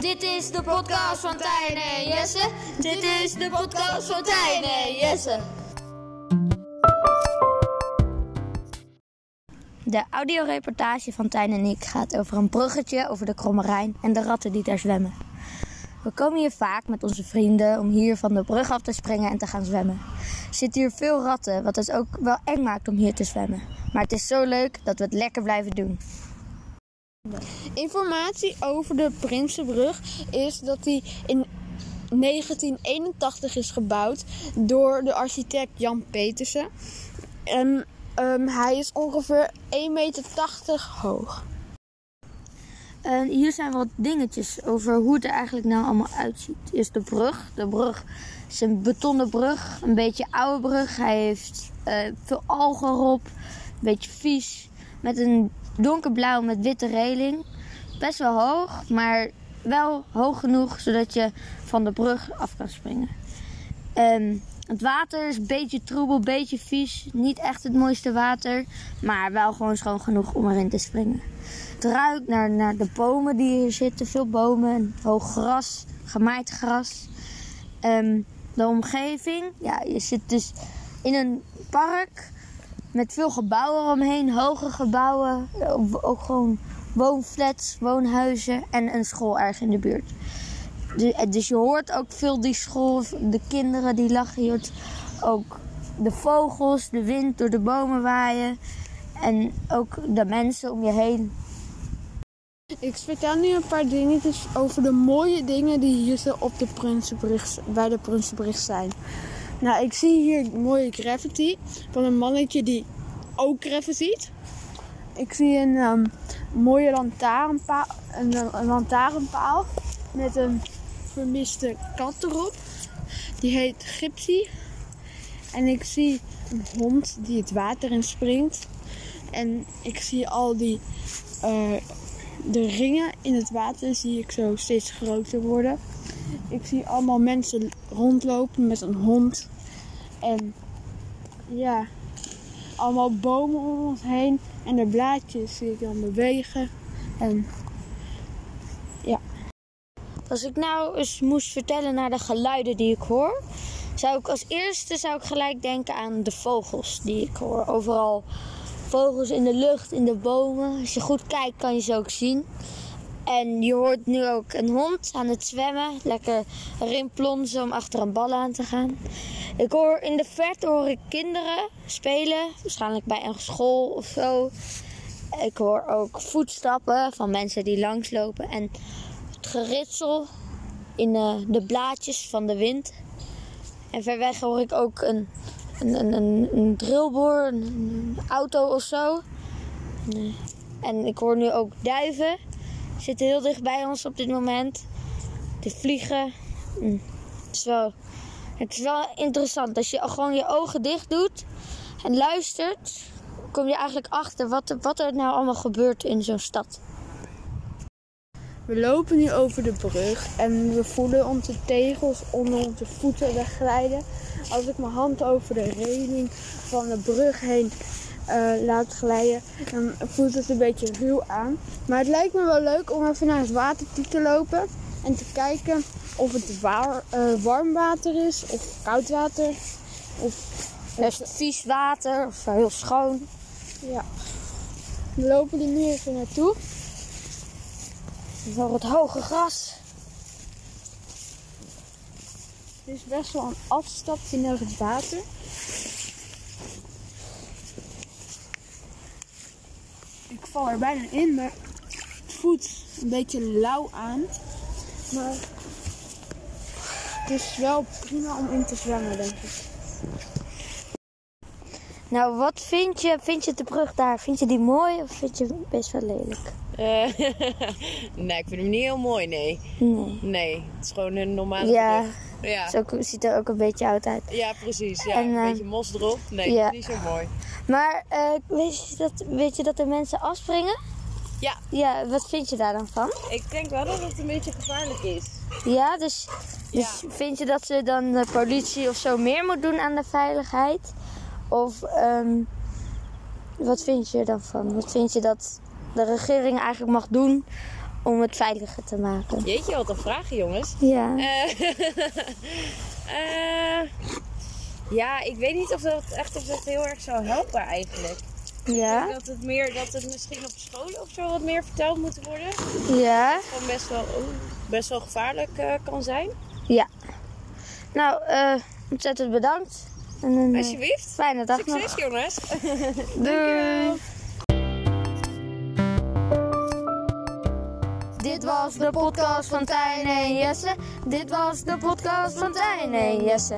Dit is de podcast van Tijn en Jesse. Dit is de podcast van Tijn en Jesse. De audioreportage van Tijn en ik gaat over een bruggetje over de Kromme Rijn en de ratten die daar zwemmen. We komen hier vaak met onze vrienden om hier van de brug af te springen en te gaan zwemmen. Er zitten hier veel ratten, wat het ook wel eng maakt om hier te zwemmen. Maar het is zo leuk dat we het lekker blijven doen. Informatie over de Prinsenbrug is dat die in 1981 is gebouwd door de architect Jan Petersen. En ehm, hij is ongeveer 1,80 meter hoog. En hier zijn wat dingetjes over hoe het er eigenlijk nou allemaal uitziet. Is de brug. De brug is een betonnen brug, een beetje oude brug. Hij heeft eh, veel algen erop, een beetje vies. Met een donkerblauw met witte reling. Best wel hoog, maar wel hoog genoeg zodat je van de brug af kan springen. Ehm, het water is een beetje troebel, een beetje vies. Niet echt het mooiste water, maar wel gewoon schoon genoeg om erin te springen. Het ruikt naar, naar de bomen die hier zitten. Veel bomen en hoog gras, gemaaid gras. Ehm, de omgeving, ja, je zit dus in een park met veel gebouwen eromheen. Hoge gebouwen, ook gewoon woonflats, woonhuizen en een school erg in de buurt. Dus je hoort ook veel die school, de kinderen die lachen. Je ook de vogels, de wind door de bomen waaien. En ook de mensen om je heen. Ik vertel nu een paar dingetjes over de mooie dingen die hier op de Prinsenbrug, bij de Prinsenbrug zijn. Nou, ik zie hier mooie graffiti van een mannetje die ook ziet. Ik zie een um, mooie lantaarnpaal, een, een lantaarnpaal met een vermiste kat erop. Die heet Gypsy. En ik zie een hond die het water in springt. En ik zie al die uh, de ringen in het water zie ik zo steeds groter worden. Ik zie allemaal mensen rondlopen met een hond. En ja, allemaal bomen om ons heen. En de blaadjes zie ik dan bewegen. En ja. Als ik nou eens moest vertellen naar de geluiden die ik hoor, zou ik als eerste zou ik gelijk denken aan de vogels die ik hoor. Overal vogels in de lucht, in de bomen. Als je goed kijkt kan je ze ook zien. En je hoort nu ook een hond aan het zwemmen. Lekker erin plonzen om achter een bal aan te gaan. Ik hoor in de verte hoor ik kinderen spelen. Waarschijnlijk bij een school of zo. Ik hoor ook voetstappen van mensen die langslopen. En het geritsel in de, de blaadjes van de wind. En ver weg hoor ik ook een, een, een, een, een drillboor, een, auto of zo. En ik hoor nu ook duiven. Zitten heel dicht bij ons op dit moment. Die vliegen. Het is wel, het is wel interessant. Als je gewoon je ogen dicht doet en luistert, kom je eigenlijk achter wat, wat er nou allemaal gebeurt in zo'n stad. We lopen nu over de brug en we voelen onze tegels onder onze voeten wegglijden. Als ik mijn hand over de reling van de brug heen uh, laat glijden, dan voelt het een beetje ruw aan. Maar het lijkt me wel leuk om even naar het water toe te lopen en te kijken of het waar, uh, warm water is of koud water. Of het vies water of heel schoon. Ja. We lopen er nu even naartoe. Voor het hoge gras. Het is best wel een afstapje naar het water. Ik val er bijna in, maar het voelt een beetje lauw aan. Maar het is wel prima om in te zwemmen, denk ik. Nou, wat vind je? Vind je de brug daar? Vind je die mooi of vind je best wel lelijk? Uh, nee, ik vind hem niet heel mooi, nee. Nee. Nee, het is gewoon een normale ja. brug. Ja, het ziet er ook een beetje oud uit. Ja, precies. Ja, En, een uh, beetje mos erop. Nee, ja. niet zo mooi. Maar uh, weet, je dat, weet je dat er mensen afspringen? Ja. Ja, wat vind je daar dan van? Ik denk wel dat het een beetje gevaarlijk is. Ja, dus, dus Ja. vind je dat ze dan de politie of zo meer moet doen aan de veiligheid? Of um, wat vind je er dan van? Wat vind je dat de regering eigenlijk mag doen om het veiliger te maken. Jeetje, wat een vraag, jongens. Ja. Eh, eh, ja, ik weet niet of dat echt of dat heel erg zou helpen eigenlijk. Ik Ja. denk dat het, meer, dat het misschien op scholen of zo wat meer verteld moet worden. Ja. Gewoon best wel, best wel gevaarlijk eh, kan zijn. Ja. Nou, ontzettend bedankt. En een eh, Alsjeblieft. fijne dag nog. Succes, jongens. Doei. Dit was de podcast van Tijn en Jesse. Dit was de podcast van Tijn en Jesse.